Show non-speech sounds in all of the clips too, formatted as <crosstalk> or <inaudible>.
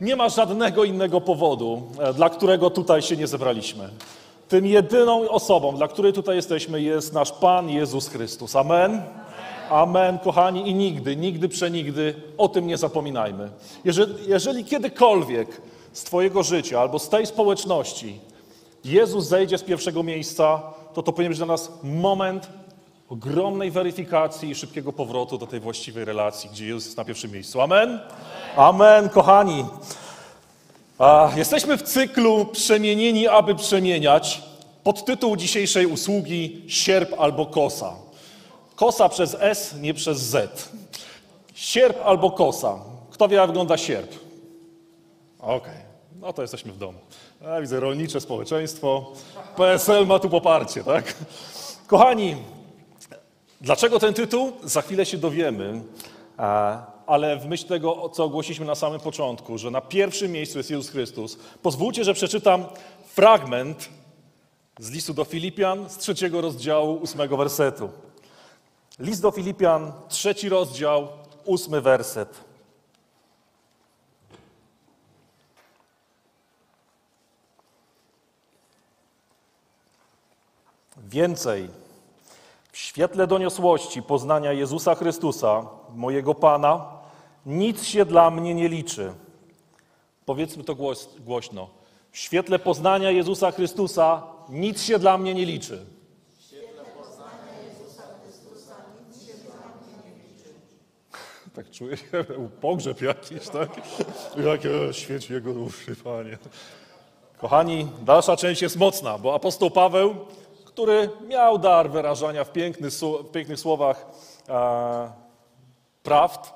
nie ma żadnego innego powodu, e, dla którego tutaj się nie zebraliśmy. Tym jedyną osobą, dla której tutaj jesteśmy, jest nasz Pan Jezus Chrystus. Amen. Amen, kochani, i nigdy, nigdy, przenigdy o tym nie zapominajmy. Jeżeli, jeżeli kiedykolwiek z Twojego życia albo z tej społeczności Jezus zejdzie z pierwszego miejsca, to to powinien być dla nas moment ogromnej weryfikacji i szybkiego powrotu do tej właściwej relacji, gdzie Jezus jest na pierwszym miejscu. Amen? Amen, kochani. A, jesteśmy w cyklu Przemienieni, aby przemieniać. Podtytuł dzisiejszej usługi Sierp albo kosa. Kosa przez S, nie przez Z. Sierp albo kosa. Kto wie, jak wygląda sierp? Okej, no to jesteśmy w domu. A, widzę rolnicze społeczeństwo. PSL ma tu poparcie, tak? Kochani, dlaczego ten tytuł? Za chwilę się dowiemy. A, ale w myśl tego, co ogłosiliśmy na samym początku, że na pierwszym miejscu jest Jezus Chrystus, pozwólcie, że przeczytam fragment z listu do Filipian z trzeciego rozdziału, ósmego wersetu. List do Filipian, trzeci rozdział, ósmy werset. Więcej, świetle doniosłości poznania Jezusa Chrystusa, mojego Pana, nic się dla mnie nie liczy. Powiedzmy to głoś, głośno. W świetle poznania Jezusa Chrystusa nic się dla mnie nie liczy. <laughs> Tak czuję się, pogrzeb jakiś, tak? Jakie świeć jego duszy, Panie. Kochani, dalsza część jest mocna, bo apostoł Paweł, który miał dar wyrażania w, piękny, w pięknych słowach e, prawd,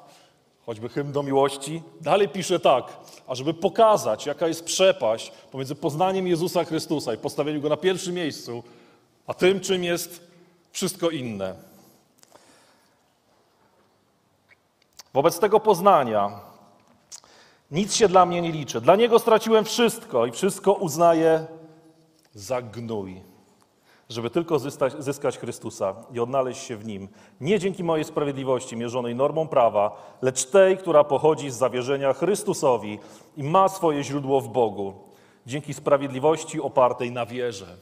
choćby hymn do miłości, dalej pisze tak, ażeby pokazać, jaka jest przepaść pomiędzy poznaniem Jezusa Chrystusa i postawieniem Go na pierwszym miejscu, a tym, czym jest wszystko inne. Wobec tego poznania nic się dla mnie nie liczy. Dla Niego straciłem wszystko i wszystko uznaję za gnój żeby tylko zyskać, zyskać Chrystusa i odnaleźć się w Nim. Nie dzięki mojej sprawiedliwości mierzonej normą prawa, lecz tej, która pochodzi z zawierzenia Chrystusowi i ma swoje źródło w Bogu. Dzięki sprawiedliwości opartej na wierze.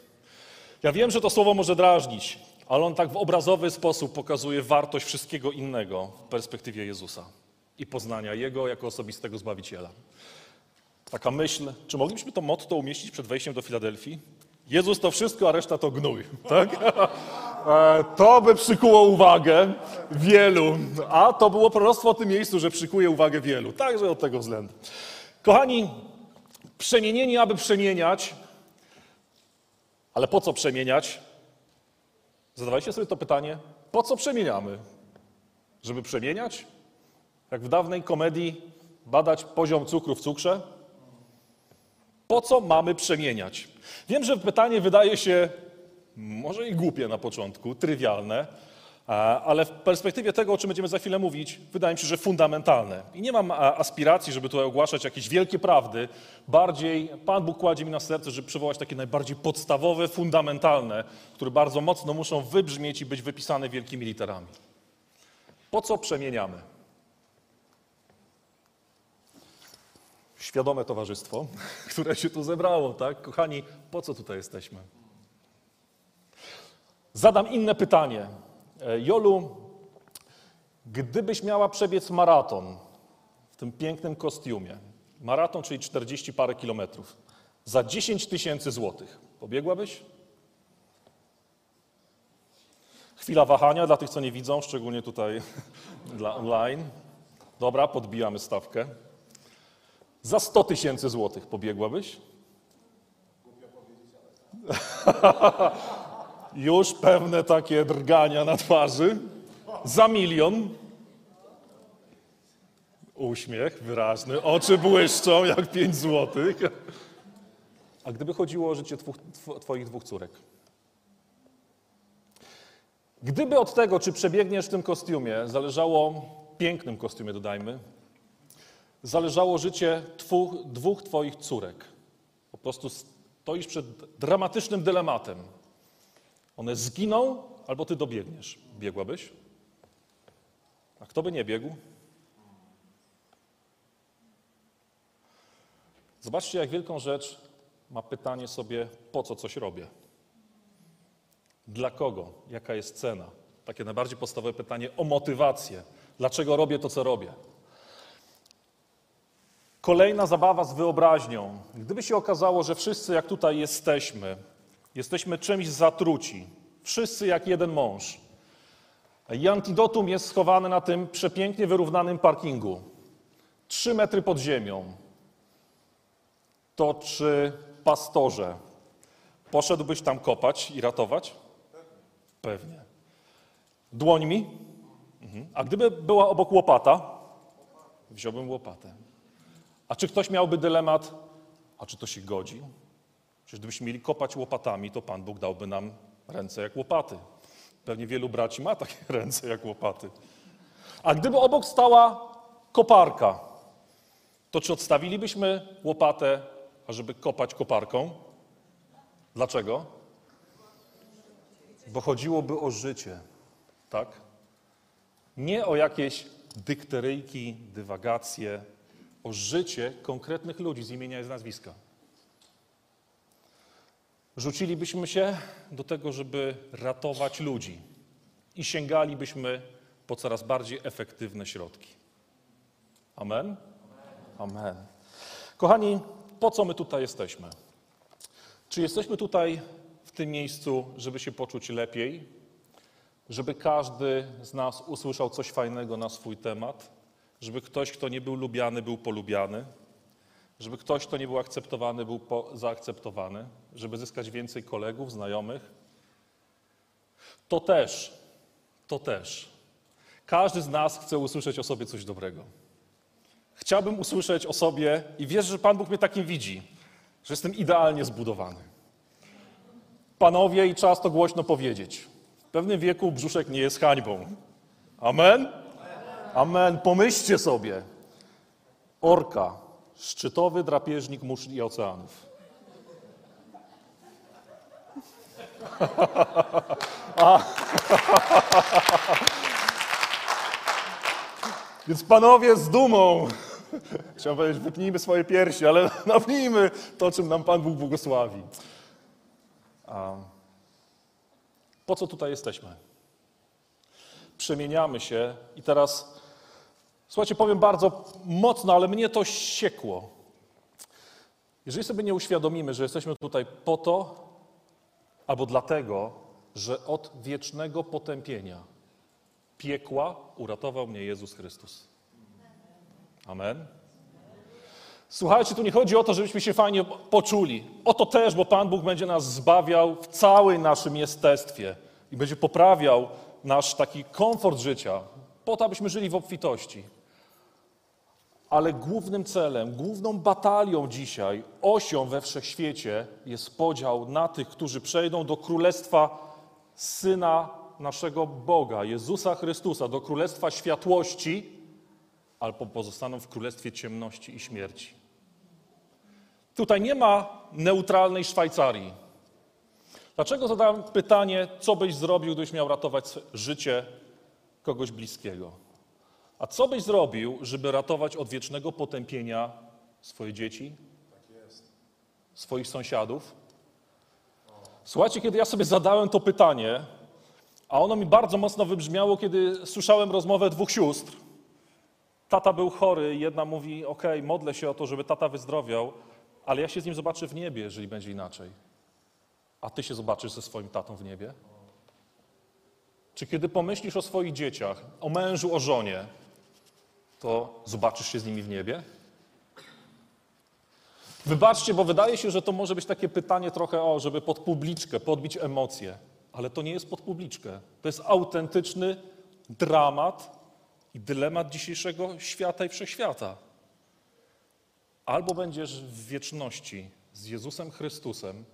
Ja wiem, że to słowo może drażnić, ale on tak w obrazowy sposób pokazuje wartość wszystkiego innego w perspektywie Jezusa i poznania Jego jako osobistego Zbawiciela. Taka myśl, czy moglibyśmy to motto umieścić przed wejściem do Filadelfii? Jezus to wszystko, a reszta to gnój. <laughs> Tak? E, to by przykuło uwagę wielu, a to było proroctwo w tym miejscu, że przykuje uwagę wielu. Także od tego względu. Kochani, przemienieni, aby przemieniać, ale po co przemieniać? Zadawajcie sobie to pytanie, po co przemieniamy? Żeby przemieniać? Jak w dawnej komedii badać poziom cukru w cukrze? Po co mamy przemieniać? Wiem, że pytanie wydaje się może i głupie na początku, trywialne, ale w perspektywie tego, o czym będziemy za chwilę mówić, wydaje mi się, że fundamentalne. I nie mam aspiracji, żeby tutaj ogłaszać jakieś wielkie prawdy. Bardziej Pan Bóg kładzie mi na serce, żeby przywołać takie najbardziej podstawowe, fundamentalne, które bardzo mocno muszą wybrzmieć i być wypisane wielkimi literami. Po co przemieniamy? Świadome towarzystwo, <laughs> które się tu zebrało, tak? Kochani, po co tutaj jesteśmy? Zadam inne pytanie. E, Jolu, gdybyś miała przebiec maraton w tym pięknym kostiumie, maraton, czyli 40 parę kilometrów, za 10 tysięcy złotych, pobiegłabyś? Chwila wahania dla tych, co nie widzą, szczególnie tutaj <laughs> dla online. Dobra, podbijamy stawkę. Za 100 tysięcy złotych pobiegłabyś? <laughs> Już pewne takie drgania na twarzy. Za milion. Uśmiech wyraźny, oczy błyszczą jak 5 złotych. A gdyby chodziło o życie Twoich dwóch córek? Gdyby od tego, czy przebiegniesz w tym kostiumie, zależało, pięknym kostiumie dodajmy, zależało życie dwóch, Twoich córek. Po prostu stoisz przed dramatycznym dylematem. One zginą, albo Ty dobiegniesz. Biegłabyś? A kto by nie biegł? Zobaczcie, jak wielką rzecz ma pytanie sobie, po co coś robię? Dla kogo? Jaka jest cena? Takie najbardziej podstawowe pytanie o motywację. Dlaczego robię to, co robię? Kolejna zabawa z wyobraźnią. Gdyby się okazało, że wszyscy, jak tutaj jesteśmy, jesteśmy czymś zatruci, wszyscy jak jeden mąż, i antidotum jest schowane na tym przepięknie wyrównanym parkingu, trzy metry pod ziemią, to czy pastorze poszedłbyś tam kopać i ratować? Pewnie. Dłońmi? Mhm. A gdyby była obok łopata, wziąłbym łopatę. A czy ktoś miałby dylemat, a czy to się godzi? Przecież gdybyśmy mieli kopać łopatami, to Pan Bóg dałby nam ręce jak łopaty. Pewnie wielu braci ma takie <laughs> ręce jak łopaty. A gdyby obok stała koparka, to czy odstawilibyśmy łopatę, ażeby kopać koparką? Dlaczego? Bo chodziłoby o życie, tak? Nie o jakieś dykteryjki, dywagacje, o życie konkretnych ludzi z imienia i z nazwiska. Rzucilibyśmy się do tego, żeby ratować ludzi i sięgalibyśmy po coraz bardziej efektywne środki. Amen? Amen. Kochani, po co my tutaj jesteśmy? Czy jesteśmy tutaj w tym miejscu, żeby się poczuć lepiej? Żeby każdy z nas usłyszał coś fajnego na swój temat? Żeby ktoś, kto nie był lubiany, był polubiany? Żeby ktoś, kto nie był akceptowany, był zaakceptowany? Żeby zyskać więcej kolegów, znajomych? To też, to też. Każdy z nas chce usłyszeć o sobie coś dobrego. Chciałbym usłyszeć o sobie i wierzę, że Pan Bóg mnie takim widzi, że jestem idealnie zbudowany. Panowie, i czas to głośno powiedzieć. W pewnym wieku brzuszek nie jest hańbą. Amen? Amen. Pomyślcie sobie. Orka, szczytowy drapieżnik mórz i oceanów. <laughs> <laughs> Więc panowie z dumą, <laughs> chciałem powiedzieć, wypnijmy swoje piersi, ale napnijmy to, czym nam Pan Bóg błogosławi. A po co tutaj jesteśmy? Przemieniamy się i teraz, słuchajcie, powiem bardzo mocno, ale mnie to siekło. Jeżeli sobie nie uświadomimy, że jesteśmy tutaj po to, albo dlatego, że od wiecznego potępienia, piekła uratował mnie Jezus Chrystus. Amen. Słuchajcie, tu nie chodzi o to, żebyśmy się fajnie poczuli. O to też, bo Pan Bóg będzie nas zbawiał w całym naszym jestestwie i będzie poprawiał nasz taki komfort życia, po to, abyśmy żyli w obfitości. Ale głównym celem, główną batalią dzisiaj, osią we wszechświecie jest podział na tych, którzy przejdą do królestwa Syna naszego Boga, Jezusa Chrystusa, do królestwa światłości, albo pozostaną w królestwie ciemności i śmierci. Tutaj nie ma neutralnej Szwajcarii. Dlaczego zadałem pytanie, co byś zrobił, gdybyś miał ratować życie kogoś bliskiego? A co byś zrobił, żeby ratować od wiecznego potępienia swoje dzieci, swoich sąsiadów? Słuchajcie, kiedy ja sobie zadałem to pytanie, a ono mi bardzo mocno wybrzmiało, kiedy słyszałem rozmowę dwóch sióstr. Tata był chory, jedna mówi: OK, modlę się o to, żeby tata wyzdrowiał, ale ja się z nim zobaczę w niebie, jeżeli będzie inaczej. A ty się zobaczysz ze swoim tatą w niebie? Czy kiedy pomyślisz o swoich dzieciach, o mężu, o żonie, to zobaczysz się z nimi w niebie? Wybaczcie, bo wydaje się, że to może być takie pytanie trochę o, żeby pod publiczkę, podbić emocje. Ale to nie jest pod publiczkę. To jest autentyczny dramat i dylemat dzisiejszego świata i wszechświata. Albo będziesz w wieczności z Jezusem Chrystusem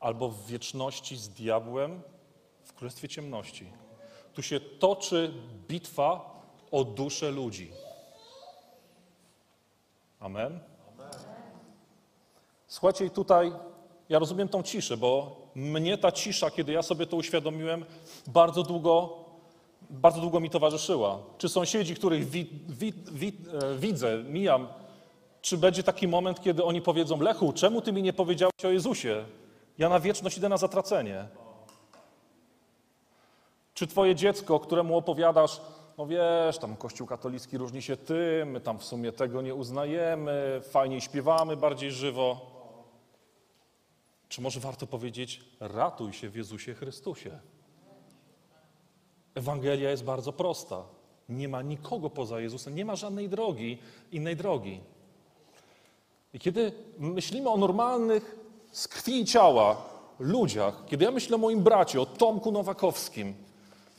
albo w wieczności z diabłem w królestwie ciemności. Tu się toczy bitwa o duszę ludzi. Amen. Słuchajcie, i tutaj ja rozumiem tą ciszę, bo mnie ta cisza, kiedy ja sobie to uświadomiłem, bardzo długo, bardzo długo mi towarzyszyła. Czy sąsiedzi, których wi, wi, wi, e, widzę, mijam, czy będzie taki moment, kiedy oni powiedzą: Lechu, czemu ty mi nie powiedziałeś o Jezusie? Ja na wieczność idę na zatracenie. Czy twoje dziecko, któremu opowiadasz, no wiesz, tam Kościół katolicki różni się tym, my tam w sumie tego nie uznajemy, fajniej śpiewamy, bardziej żywo. Czy może warto powiedzieć, ratuj się w Jezusie Chrystusie? Ewangelia jest bardzo prosta. Nie ma nikogo poza Jezusem, nie ma żadnej drogi, innej drogi. I kiedy myślimy o normalnych, z krwi i ciała ludziach, kiedy ja myślę o moim bracie, o Tomku Nowakowskim,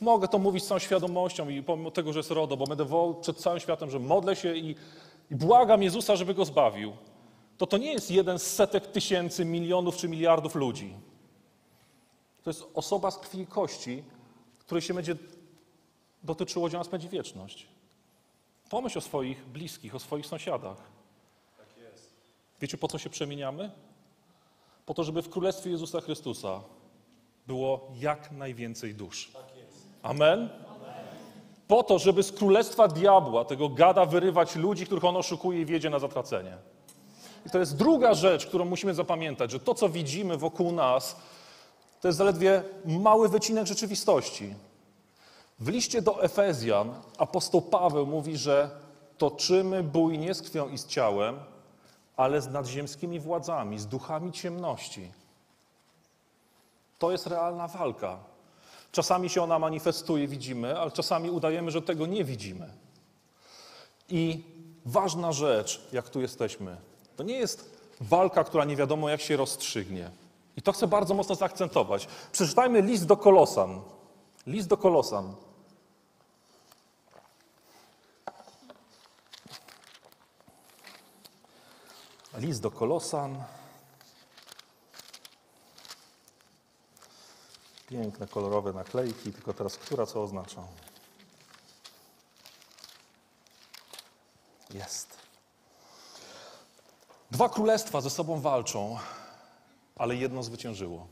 mogę to mówić z całą świadomością i pomimo tego, że jest RODO, bo będę wołał przed całym światem, że modlę się i, i błagam Jezusa, żeby go zbawił, to to nie jest jeden z setek tysięcy, milionów czy miliardów ludzi. To jest osoba z krwi i kości, której się będzie dotyczyło, gdzie ona spędzi wieczność. Pomyśl o swoich bliskich, o swoich sąsiadach. Wiecie, po co się przemieniamy? Po to, żeby w Królestwie Jezusa Chrystusa było jak najwięcej dusz. Amen? Po to, żeby z królestwa diabła, tego gada, wyrywać ludzi, których on oszukuje i wiedzie na zatracenie. I to jest druga rzecz, którą musimy zapamiętać, że to, co widzimy wokół nas, to jest zaledwie mały wycinek rzeczywistości. W liście do Efezjan apostoł Paweł mówi, że toczymy bój nie z krwią i z ciałem, ale z nadziemskimi władzami, z duchami ciemności. To jest realna walka. Czasami się ona manifestuje, widzimy, ale czasami udajemy, że tego nie widzimy. I ważna rzecz, jak tu jesteśmy, to nie jest walka, która nie wiadomo jak się rozstrzygnie. I to chcę bardzo mocno zaakcentować. Przeczytajmy list do Kolosan. List do Kolosan. List do Kolosan. Piękne, kolorowe naklejki, tylko teraz która co oznacza? Jest. Dwa królestwa ze sobą walczą, ale jedno zwyciężyło.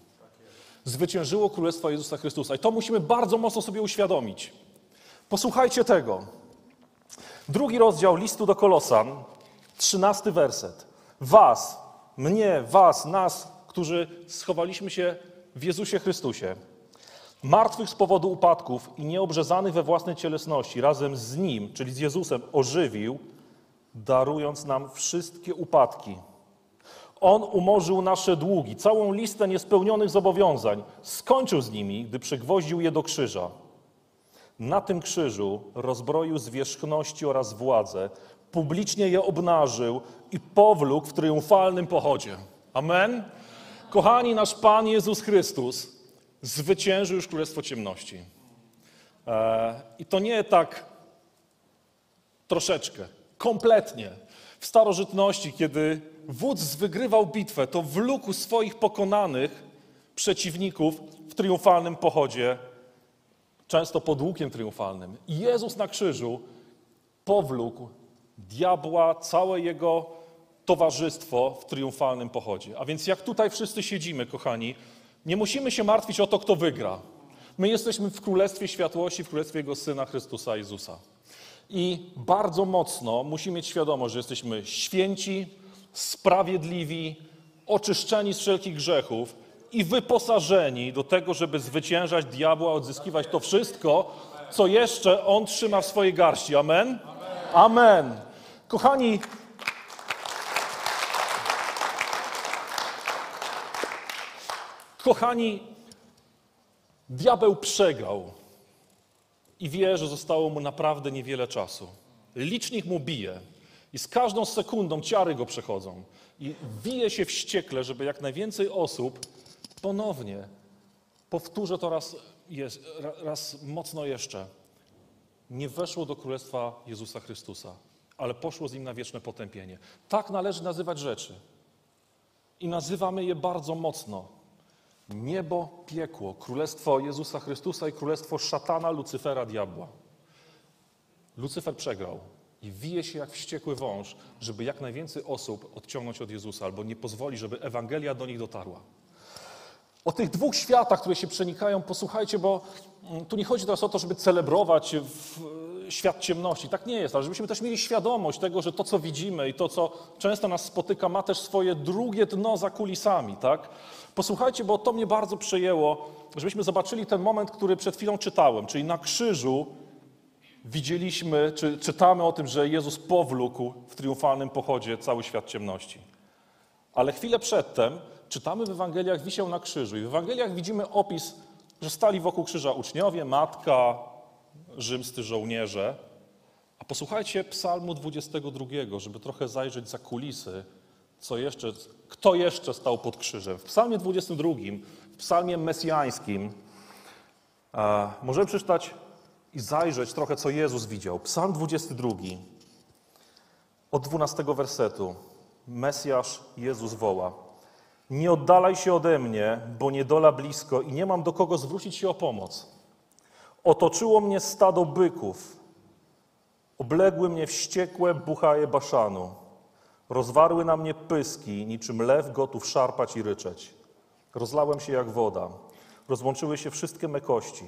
Zwyciężyło Królestwo Jezusa Chrystusa. I to musimy bardzo mocno sobie uświadomić. Posłuchajcie tego. Drugi rozdział listu do Kolosan, trzynasty werset. Was, mnie, was, nas, którzy schowaliśmy się w Jezusie Chrystusie, martwych z powodu upadków i nieobrzezanych we własnej cielesności, razem z Nim, czyli z Jezusem, ożywił, darując nam wszystkie upadki. On umorzył nasze długi, całą listę niespełnionych zobowiązań, skończył z nimi, gdy przygwoździł je do krzyża. Na tym krzyżu rozbroił zwierzchności oraz władze, publicznie je obnażył i powlókł w triumfalnym pochodzie. Amen? Kochani, nasz Pan Jezus Chrystus zwyciężył już Królestwo Ciemności. E, I to nie tak troszeczkę, kompletnie. W starożytności, kiedy wódz wygrywał bitwę, to wlókł swoich pokonanych przeciwników w triumfalnym pochodzie, często pod łukiem triumfalnym. I Jezus na krzyżu powlókł diabła, całe jego towarzystwo w triumfalnym pochodzie. A więc jak tutaj wszyscy siedzimy, kochani, nie musimy się martwić o to, kto wygra. My jesteśmy w Królestwie Światłości, w Królestwie Jego Syna Chrystusa Jezusa. I bardzo mocno musimy mieć świadomość, że jesteśmy święci, sprawiedliwi, oczyszczeni z wszelkich grzechów i wyposażeni do tego, żeby zwyciężać diabła, odzyskiwać to wszystko, co jeszcze on trzyma w swojej garści. Amen? Amen. Kochani, kochani, diabeł przegrał i wie, że zostało mu naprawdę niewiele czasu. Licznik mu bije i z każdą sekundą ciary go przechodzą i wije się wściekle, żeby jak najwięcej osób ponownie, powtórzę to raz, raz mocno jeszcze, nie weszło do Królestwa Jezusa Chrystusa, ale poszło z nim na wieczne potępienie. Tak należy nazywać rzeczy. i nazywamy je bardzo mocno. Niebo, piekło, królestwo Jezusa Chrystusa i królestwo szatana, Lucyfera, diabła. Lucyfer przegrał i wije się jak wściekły wąż, żeby jak najwięcej osób odciągnąć od Jezusa, albo nie pozwoli, żeby Ewangelia do nich dotarła. O tych dwóch światach, które się przenikają, posłuchajcie, bo mm, tu nie chodzi teraz o to, żeby celebrować w świat ciemności. Tak nie jest, ale żebyśmy też mieli świadomość tego, że to, co widzimy i to, co często nas spotyka, ma też swoje drugie dno za kulisami, tak? Posłuchajcie, bo to mnie bardzo przejęło, żebyśmy zobaczyli ten moment, który przed chwilą czytałem, czyli na krzyżu widzieliśmy, czy czytamy o tym, że Jezus powlókł w triumfalnym pochodzie cały świat ciemności. Ale chwilę przedtem czytamy w Ewangeliach, wisiał na krzyżu i w Ewangeliach widzimy opis, że stali wokół krzyża uczniowie, matka, rzymscy żołnierze. A posłuchajcie psalmu 22, żeby trochę zajrzeć za kulisy, co jeszcze, kto jeszcze stał pod krzyżem. W psalmie 22, w psalmie mesjańskim, możemy przeczytać i zajrzeć trochę, co Jezus widział. Psalm 22, od 12 wersetu. Mesjasz Jezus woła. Nie oddalaj się ode mnie, bo niedola blisko i nie mam do kogo zwrócić się o pomoc. Otoczyło mnie stado byków, obległy mnie wściekłe buchaje baszanu. Rozwarły na mnie pyski, niczym lew gotów szarpać i ryczeć. Rozlałem się jak woda, rozłączyły się wszystkie me kości.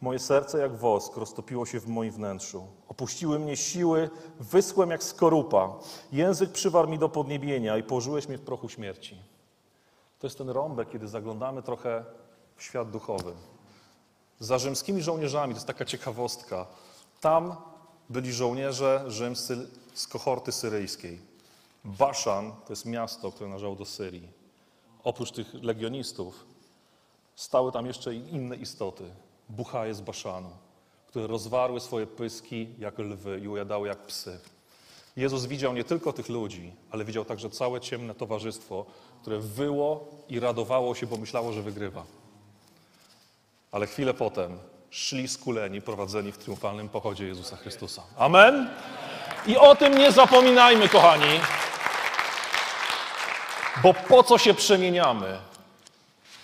Moje serce jak wosk roztopiło się w moim wnętrzu. Opuściły mnie siły, wyschłem jak skorupa. Język przywarł mi do podniebienia i położyłeś mnie w prochu śmierci. To jest ten rąbek, kiedy zaglądamy trochę w świat duchowy. Za rzymskimi żołnierzami, to jest taka ciekawostka, tam byli żołnierze rzymscy z kohorty syryjskiej. Baszan to jest miasto, które należało do Syrii. Oprócz tych legionistów stały tam jeszcze inne istoty. Buchaje z Baszanu, które rozwarły swoje pyski jak lwy i ujadały jak psy. Jezus widział nie tylko tych ludzi, ale widział także całe ciemne towarzystwo, które wyło i radowało się, bo myślało, że wygrywa. Ale chwilę potem szli skuleni, prowadzeni w triumfalnym pochodzie Jezusa Chrystusa. Amen? I o tym nie zapominajmy, kochani, bo po co się przemieniamy?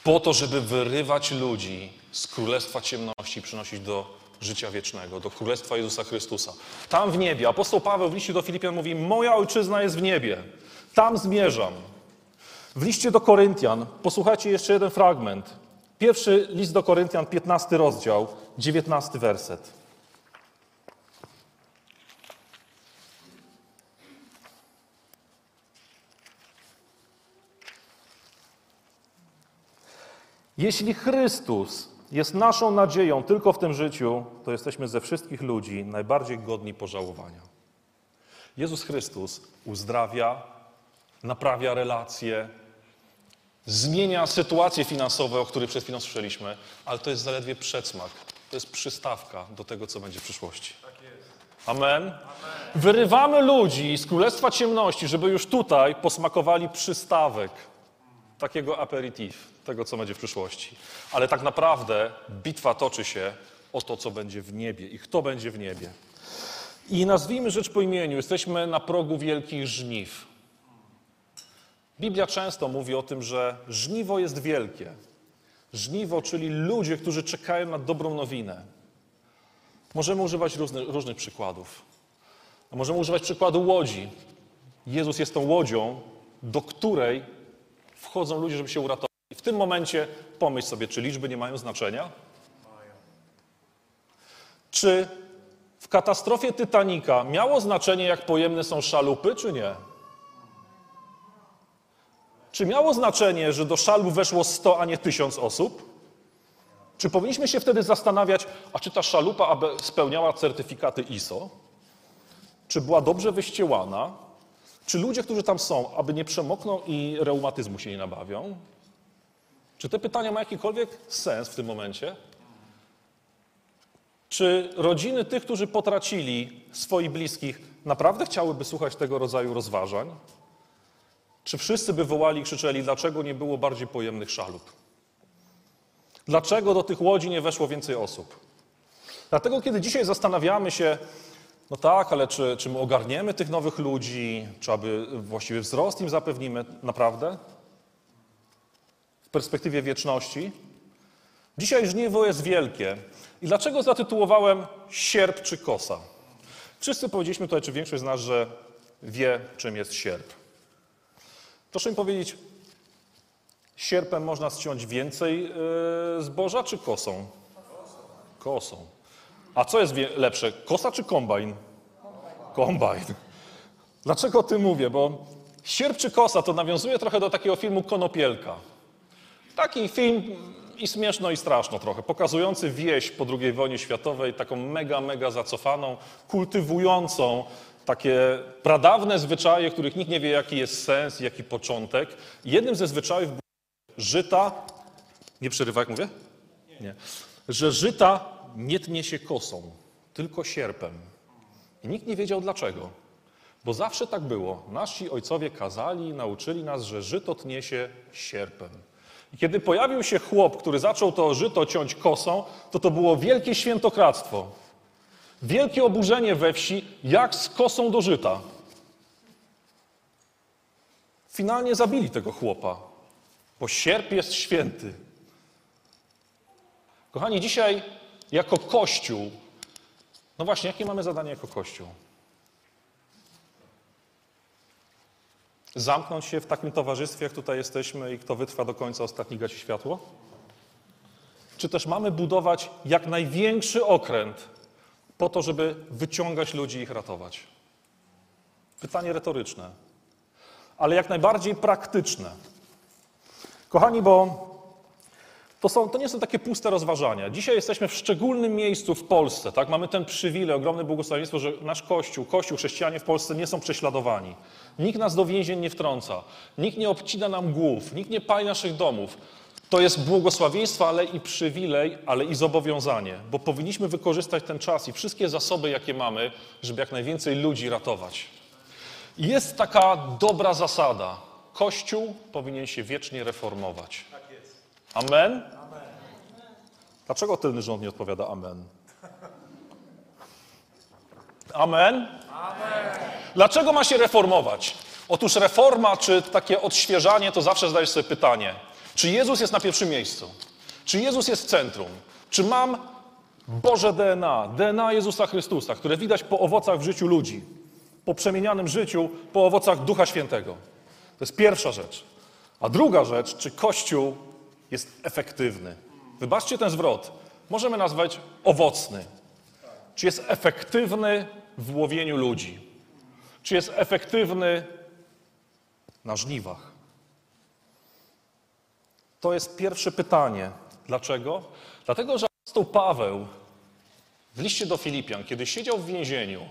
Po to, żeby wyrywać ludzi z królestwa ciemności przynosić do życia wiecznego, do królestwa Jezusa Chrystusa. Tam w niebie. Apostoł Paweł w liście do Filipian mówi: Moja ojczyzna jest w niebie. Tam zmierzam. W liście do Koryntian, posłuchajcie jeszcze jeden fragment. Pierwszy list do Koryntian, 15 rozdział, 19 werset. Jeśli Chrystus jest naszą nadzieją tylko w tym życiu, to jesteśmy ze wszystkich ludzi najbardziej godni pożałowania. Jezus Chrystus uzdrawia, naprawia relacje, zmienia sytuacje finansowe, o których przed chwilą słyszeliśmy, ale to jest zaledwie przedsmak. To jest przystawka do tego, co będzie w przyszłości. Amen. Wyrywamy ludzi z królestwa ciemności, żeby już tutaj posmakowali przystawek takiego aperitif, tego, co będzie w przyszłości. Ale tak naprawdę bitwa toczy się o to, co będzie w niebie i kto będzie w niebie. I nazwijmy rzecz po imieniu, jesteśmy na progu wielkich żniw. Biblia często mówi o tym, że żniwo jest wielkie. Żniwo, czyli ludzie, którzy czekają na dobrą nowinę. Możemy używać różnych, różnych przykładów. Możemy używać przykładu łodzi. Jezus jest tą łodzią, do której wchodzą ludzie, żeby się uratować. I w tym momencie pomyśl sobie, czy liczby nie mają znaczenia? Czy w katastrofie Titanica miało znaczenie, jak pojemne są szalupy, czy nie? Czy miało znaczenie, że do szalbu weszło 100, a nie 1000 osób? Czy powinniśmy się wtedy zastanawiać, a czy ta szalupa spełniała certyfikaty ISO? Czy była dobrze wyściełana? Czy ludzie, którzy tam są, aby nie przemokną i reumatyzmu się nie nabawią? Czy te pytania mają jakikolwiek sens w tym momencie? Czy rodziny tych, którzy potracili swoich bliskich, naprawdę chciałyby słuchać tego rodzaju rozważań? Czy wszyscy by wołali i krzyczeli, dlaczego nie było bardziej pojemnych szalup? Dlaczego do tych łodzi nie weszło więcej osób? Dlatego, kiedy dzisiaj zastanawiamy się, no tak, ale czy, czy my ogarniemy tych nowych ludzi, czy aby właściwy wzrost im zapewnimy, naprawdę? perspektywie wieczności. Dzisiaj żniwo jest wielkie. I dlaczego zatytułowałem sierp czy kosa? Wszyscy powiedzieliśmy tutaj, czy większość z nas, że wie, czym jest sierp. Proszę mi powiedzieć, sierpem można ściąć więcej yy, zboża czy kosą? Kosą. A co jest lepsze, kosa czy kombajn? Kombajn. Dlaczego o tym mówię? Bo sierp czy kosa to nawiązuje trochę do takiego filmu Konopielka. Taki film i śmieszno i straszno trochę, pokazujący wieś po II wojnie światowej, taką mega, mega zacofaną, kultywującą takie pradawne zwyczaje, których nikt nie wie, jaki jest sens, jaki początek. Jednym ze zwyczajów żyta, nie przerywa jak mówię? Nie. Że żyta nie tnie się kosą, tylko sierpem. I nikt nie wiedział dlaczego. Bo zawsze tak było. Nasi ojcowie kazali, nauczyli nas, że żyto tnie się sierpem. I kiedy pojawił się chłop, który zaczął to żyto ciąć kosą, to to było wielkie świętokradztwo. Wielkie oburzenie we wsi, jak z kosą do żyta. Finalnie zabili tego chłopa, bo sierp jest święty. Kochani, dzisiaj jako Kościół, no właśnie, jakie mamy zadanie jako Kościół? Zamknąć się w takim towarzystwie, jak tutaj jesteśmy i kto wytrwa do końca ostatni gasi światło? Czy też mamy budować jak największy okręt po to, żeby wyciągać ludzi i ich ratować? Pytanie retoryczne, ale jak najbardziej praktyczne. Kochani, bo to, są, to nie są takie puste rozważania. Dzisiaj jesteśmy w szczególnym miejscu w Polsce. Tak? Mamy ten przywilej, ogromne błogosławieństwo, że nasz Kościół, Kościół, chrześcijanie w Polsce nie są prześladowani. Nikt nas do więzień nie wtrąca. Nikt nie obcina nam głów. Nikt nie pali naszych domów. To jest błogosławieństwo, ale i przywilej, ale i zobowiązanie, bo powinniśmy wykorzystać ten czas i wszystkie zasoby, jakie mamy, żeby jak najwięcej ludzi ratować. Jest taka dobra zasada. Kościół powinien się wiecznie reformować. Amen? Dlaczego tylny rząd nie odpowiada amen? Amen? Dlaczego ma się reformować? Otóż reforma czy takie odświeżanie to zawsze zadajesz sobie pytanie, czy Jezus jest na pierwszym miejscu? Czy Jezus jest w centrum? Czy mam Boże DNA, DNA Jezusa Chrystusa, które widać po owocach w życiu ludzi, po przemienianym życiu, po owocach Ducha Świętego? To jest pierwsza rzecz. A druga rzecz, czy Kościół jest efektywny? Wybaczcie ten zwrot. Możemy nazwać owocny. Czy jest efektywny w łowieniu ludzi? Czy jest efektywny na żniwach? To jest pierwsze pytanie. Dlaczego? Dlatego, że apostoł Paweł w liście do Filipian, kiedy siedział w więzieniu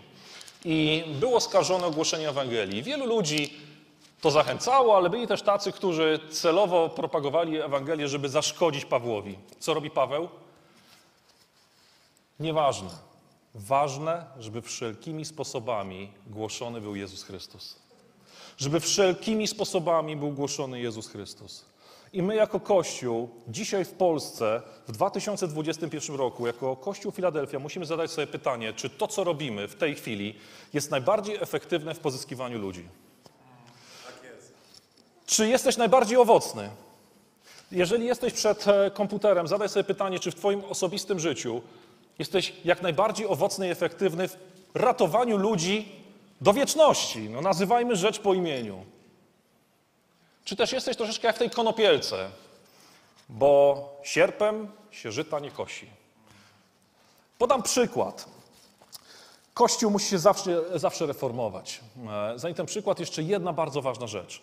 i był oskarżony o głoszenie Ewangelii, wielu ludzi to zachęcało, ale byli też tacy, którzy celowo propagowali Ewangelię, żeby zaszkodzić Pawłowi. Co robi Paweł? Nieważne. Ważne, żeby wszelkimi sposobami głoszony był Jezus Chrystus. Żeby wszelkimi sposobami był głoszony Jezus Chrystus. I my jako Kościół dzisiaj w Polsce w 2021 roku, jako Kościół Filadelfia musimy zadać sobie pytanie, czy to, co robimy w tej chwili jest najbardziej efektywne w pozyskiwaniu ludzi. Czy jesteś najbardziej owocny? Jeżeli jesteś przed e, komputerem, zadaj sobie pytanie, czy w Twoim osobistym życiu jesteś jak najbardziej owocny i efektywny w ratowaniu ludzi do wieczności. No, nazywajmy rzecz po imieniu. Czy też jesteś troszeczkę jak w tej konopielce, bo sierpem się żyta nie kosi. Podam przykład. Kościół musi się zawsze, zawsze reformować. E, Zanim ten przykład, jeszcze jedna bardzo ważna rzecz.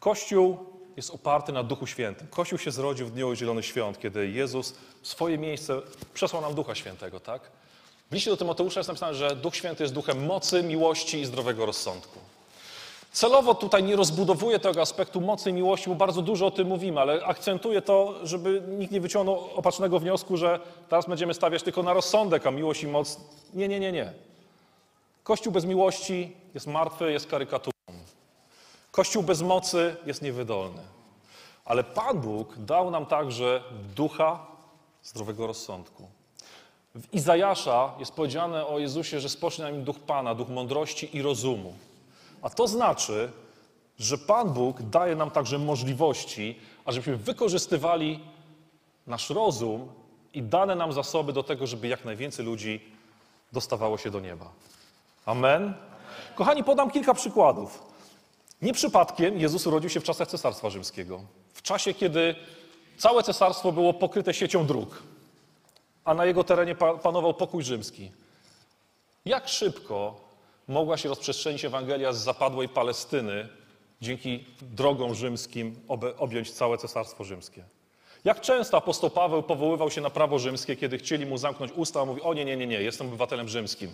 Kościół jest oparty na Duchu Świętym. Kościół się zrodził w Dniu Zielonych Świąt, kiedy Jezus swoje miejsce przesłał nam Ducha Świętego, tak? W liście do Tymoteusza jest napisane, że Duch Święty jest duchem mocy, miłości i zdrowego rozsądku. Celowo tutaj nie rozbudowuję tego aspektu mocy i miłości, bo bardzo dużo o tym mówimy, ale akcentuję to, żeby nikt nie wyciągnął opacznego wniosku, że teraz będziemy stawiać tylko na rozsądek, a miłość i moc. Nie, nie, nie, nie. Kościół bez miłości jest martwy, jest karykaturą. Kościół bez mocy jest niewydolny. Ale Pan Bóg dał nam także ducha zdrowego rozsądku. W Izajasza jest powiedziane o Jezusie, że spocznie na nim duch Pana, duch mądrości i rozumu. A to znaczy, że Pan Bóg daje nam także możliwości, ażebyśmy wykorzystywali nasz rozum i dane nam zasoby do tego, żeby jak najwięcej ludzi dostawało się do nieba. Amen. Kochani, podam kilka przykładów. Nie przypadkiem Jezus urodził się w czasach Cesarstwa Rzymskiego. W czasie, kiedy całe cesarstwo było pokryte siecią dróg, a na jego terenie pa- panował pokój rzymski. Jak szybko mogła się rozprzestrzenić Ewangelia z zapadłej Palestyny dzięki drogom rzymskim objąć całe Cesarstwo Rzymskie? Jak często apostoł Paweł powoływał się na prawo rzymskie, kiedy chcieli mu zamknąć usta, a mówi: O nie, nie, nie, nie, jestem obywatelem rzymskim.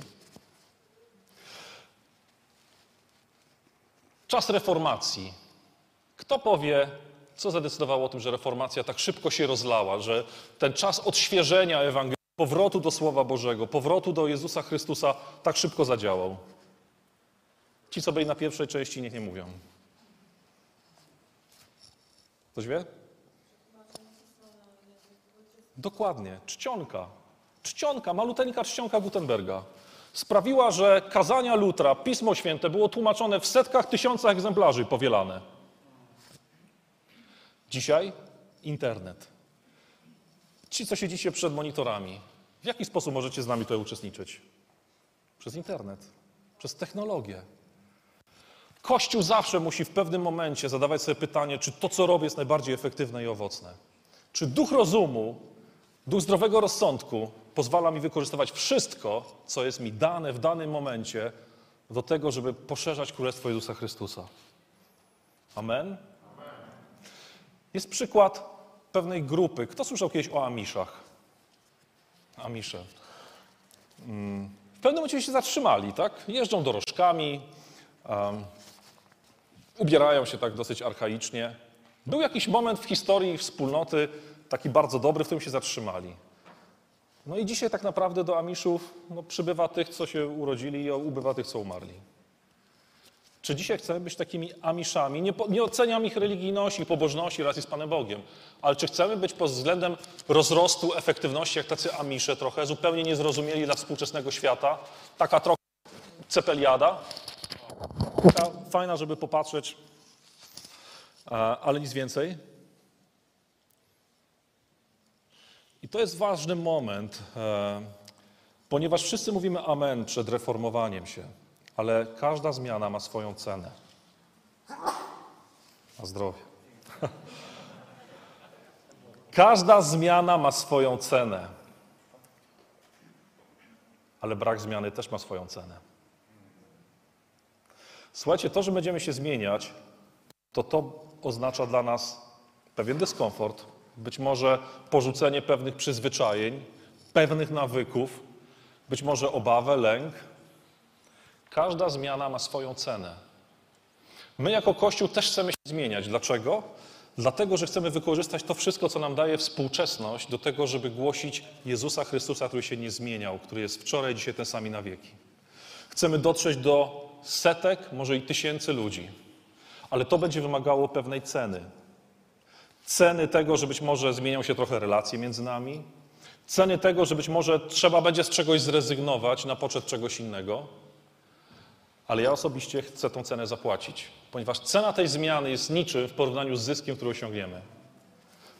Czas reformacji. Kto powie, co zadecydowało o tym, że reformacja tak szybko się rozlała, że ten czas odświeżenia Ewangelii, powrotu do Słowa Bożego, powrotu do Jezusa Chrystusa tak szybko zadziałał? Ci, co byli na pierwszej części, niech nie mówią. Ktoś wie? Dokładnie, czcionka. Czcionka, maluteńka czcionka Gutenberga sprawiła, że kazania Lutra, Pismo Święte było tłumaczone w setkach, tysiącach egzemplarzy powielane. Dzisiaj internet. Ci, co siedzicie przed monitorami, w jaki sposób możecie z nami tutaj uczestniczyć? Przez internet, przez technologię. Kościół zawsze musi w pewnym momencie zadawać sobie pytanie, czy to, co robię, jest najbardziej efektywne i owocne. Czy duch rozumu, duch zdrowego rozsądku pozwala mi wykorzystywać wszystko, co jest mi dane w danym momencie, do tego, żeby poszerzać Królestwo Jezusa Chrystusa. Amen? Jest przykład pewnej grupy. Kto słyszał kiedyś o Amiszach? Amisze. Mm, W pewnym momencie się zatrzymali, tak? Jeżdżą dorożkami, ubierają się tak dosyć archaicznie. Był jakiś moment w historii wspólnoty, taki bardzo dobry, w którym się zatrzymali. No i dzisiaj tak naprawdę do Amiszów no, przybywa tych, co się urodzili i ubywa tych, co umarli. Czy dzisiaj chcemy być takimi Amiszami? Nie, nie oceniam ich religijności, pobożności, relacji z Panem Bogiem, ale czy chcemy być pod względem rozrostu efektywności jak tacy Amisze trochę, zupełnie niezrozumieli dla współczesnego świata, taka trochę cepeliada, taka fajna, żeby popatrzeć, a, ale nic więcej? I to jest ważny moment, e, ponieważ wszyscy mówimy amen przed reformowaniem się, ale każda zmiana ma swoją cenę. Na zdrowie. <laughs> Każda zmiana ma swoją cenę, ale brak zmiany też ma swoją cenę. Słuchajcie, to, że będziemy się zmieniać, to to oznacza dla nas pewien dyskomfort, być może porzucenie pewnych przyzwyczajeń, pewnych nawyków, być może obawę, lęk. Każda zmiana ma swoją cenę. My jako Kościół też chcemy się zmieniać. Dlaczego? Dlatego, że chcemy wykorzystać to wszystko, co nam daje współczesność, do tego, żeby głosić Jezusa Chrystusa, który się nie zmieniał, który jest wczoraj, dzisiaj ten sam i na wieki. Chcemy dotrzeć do setek, może i tysięcy ludzi, ale to będzie wymagało pewnej ceny. Ceny tego, że być może zmienią się trochę relacje między nami, ceny tego, że być może trzeba będzie z czegoś zrezygnować na poczet czegoś innego, ale ja osobiście chcę tą cenę zapłacić, ponieważ cena tej zmiany jest niczym w porównaniu z zyskiem, który osiągniemy.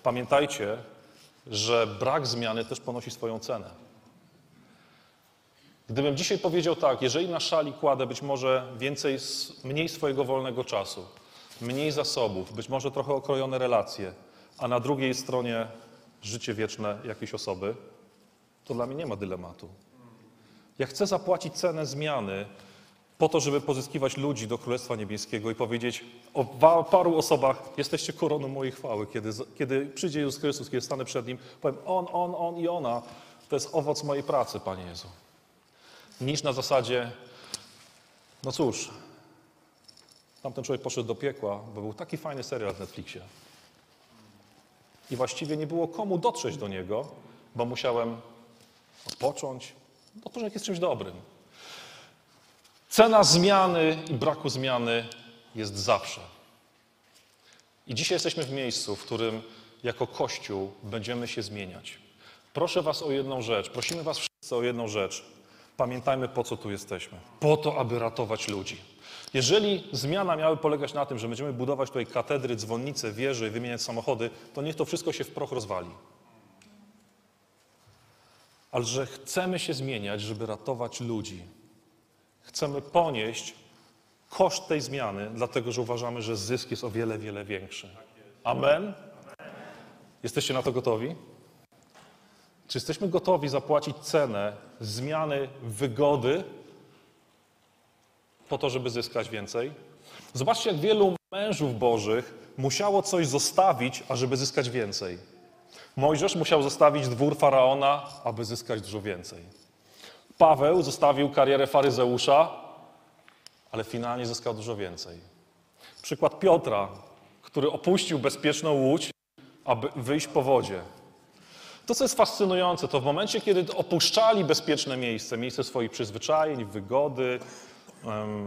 Pamiętajcie, że brak zmiany też ponosi swoją cenę. Gdybym dzisiaj powiedział tak, jeżeli na szali kładę być może więcej, mniej swojego wolnego czasu, mniej zasobów, być może trochę okrojone relacje, a na drugiej stronie życie wieczne jakiejś osoby, to dla mnie nie ma dylematu. Ja chcę zapłacić cenę zmiany po to, żeby pozyskiwać ludzi do Królestwa Niebieskiego i powiedzieć o paru osobach, jesteście koroną mojej chwały. Kiedy, kiedy przyjdzie Jezus Chrystus, kiedy stanę przed Nim, powiem on, on, on i ona, to jest owoc mojej pracy, Panie Jezu. Niż na zasadzie, no cóż, tamten człowiek poszedł do piekła, bo był taki fajny serial w Netflixie. I właściwie nie było komu dotrzeć do niego, bo musiałem odpocząć. Odpoczynek jest czymś dobrym. Cena zmiany i braku zmiany jest zawsze. I dzisiaj jesteśmy w miejscu, w którym jako Kościół będziemy się zmieniać. Proszę Was o jedną rzecz, prosimy Was wszyscy o jedną rzecz. Pamiętajmy, po co tu jesteśmy. Po to, aby ratować ludzi. Jeżeli zmiana miały polegać na tym, że będziemy budować tutaj katedry, dzwonnice, wieże i wymieniać samochody, to niech to wszystko się w proch rozwali. Ale że chcemy się zmieniać, żeby ratować ludzi. Chcemy ponieść koszt tej zmiany, dlatego że uważamy, że zysk jest o wiele, wiele większy. Amen? Jesteście na to gotowi? Czy jesteśmy gotowi zapłacić cenę zmiany wygody po to, żeby zyskać więcej? Zobaczcie, jak wielu mężów bożych musiało coś zostawić, ażeby zyskać więcej. Mojżesz musiał zostawić dwór faraona, aby zyskać dużo więcej. Paweł zostawił karierę faryzeusza, ale finalnie zyskał dużo więcej. Przykład Piotra, który opuścił bezpieczną łódź, aby wyjść po wodzie. To, co jest fascynujące, to w momencie, kiedy opuszczali bezpieczne miejsce, miejsce swoich przyzwyczajeń, wygody,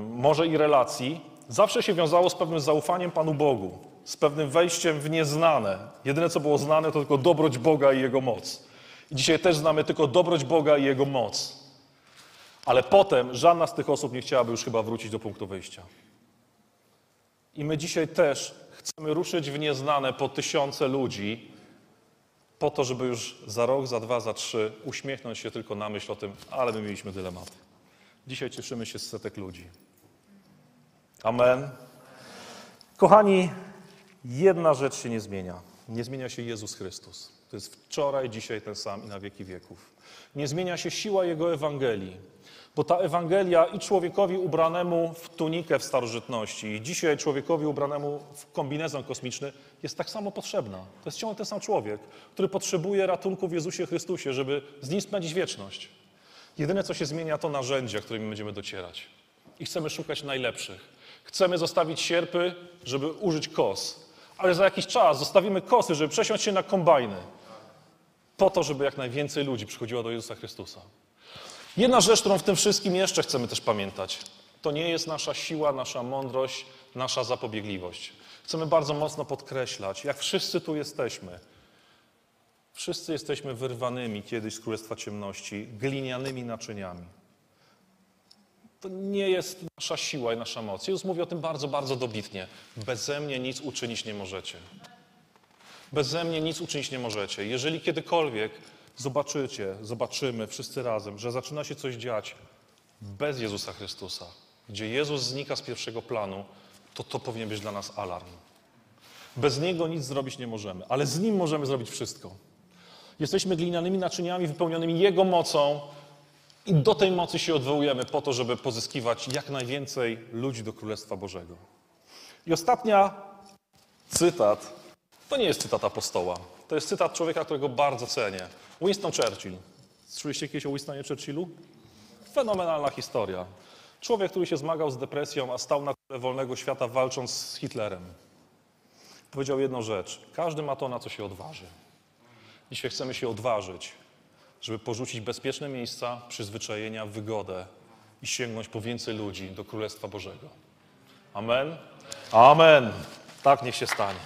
może i relacji, zawsze się wiązało z pewnym zaufaniem Panu Bogu, z pewnym wejściem w nieznane. Jedyne, co było znane, to tylko dobroć Boga i Jego moc. I dzisiaj też znamy tylko dobroć Boga i Jego moc. Ale potem żadna z tych osób nie chciałaby już chyba wrócić do punktu wyjścia. I my dzisiaj też chcemy ruszyć w nieznane po tysiące ludzi, po to, żeby już za rok, za dwa, za trzy uśmiechnąć się tylko na myśl o tym, ale my mieliśmy dylemat. Dzisiaj cieszymy się z setek ludzi. Amen. Kochani, jedna rzecz się nie zmienia. Nie zmienia się Jezus Chrystus. To jest wczoraj, dzisiaj ten sam i na wieki wieków. Nie zmienia się siła Jego Ewangelii. Bo ta Ewangelia i człowiekowi ubranemu w tunikę w starożytności, i dzisiaj człowiekowi ubranemu w kombinezon kosmiczny jest tak samo potrzebna. To jest ciągle ten sam człowiek, który potrzebuje ratunku w Jezusie Chrystusie, żeby z nim spędzić wieczność. Jedyne, co się zmienia, to narzędzia, którymi będziemy docierać. I chcemy szukać najlepszych. Chcemy zostawić sierpy, żeby użyć kos. Ale za jakiś czas zostawimy kosy, żeby przesiąść się na kombajny. Po to, żeby jak najwięcej ludzi przychodziło do Jezusa Chrystusa. Jedna rzecz, którą w tym wszystkim jeszcze chcemy też pamiętać, to nie jest nasza siła, nasza mądrość, nasza zapobiegliwość. Chcemy bardzo mocno podkreślać, jak wszyscy tu jesteśmy. Wszyscy jesteśmy wyrwanymi kiedyś z Królestwa Ciemności, glinianymi naczyniami. To nie jest nasza siła i nasza moc. Jezus mówi o tym bardzo, bardzo dobitnie. Beze mnie nic uczynić nie możecie. Beze mnie nic uczynić nie możecie. Jeżeli kiedykolwiek zobaczycie, zobaczymy wszyscy razem, że zaczyna się coś dziać bez Jezusa Chrystusa, gdzie Jezus znika z pierwszego planu, to to powinien być dla nas alarm. Bez Niego nic zrobić nie możemy, ale z Nim możemy zrobić wszystko. Jesteśmy glinianymi naczyniami wypełnionymi Jego mocą i do tej mocy się odwołujemy po to, żeby pozyskiwać jak najwięcej ludzi do Królestwa Bożego. I ostatnia cytat, to nie jest cytat apostoła, to jest cytat człowieka, którego bardzo cenię. Winston Churchill. Słyszeliście kiedyś o Winstonie Churchillu? Fenomenalna historia. Człowiek, który się zmagał z depresją, a stał na czele wolnego świata walcząc z Hitlerem. Powiedział jedną rzecz. Każdy ma to, na co się odważy. Dzisiaj chcemy się odważyć, żeby porzucić bezpieczne miejsca, przyzwyczajenia, wygodę i sięgnąć po więcej ludzi do Królestwa Bożego. Amen? Amen. Tak niech się stanie.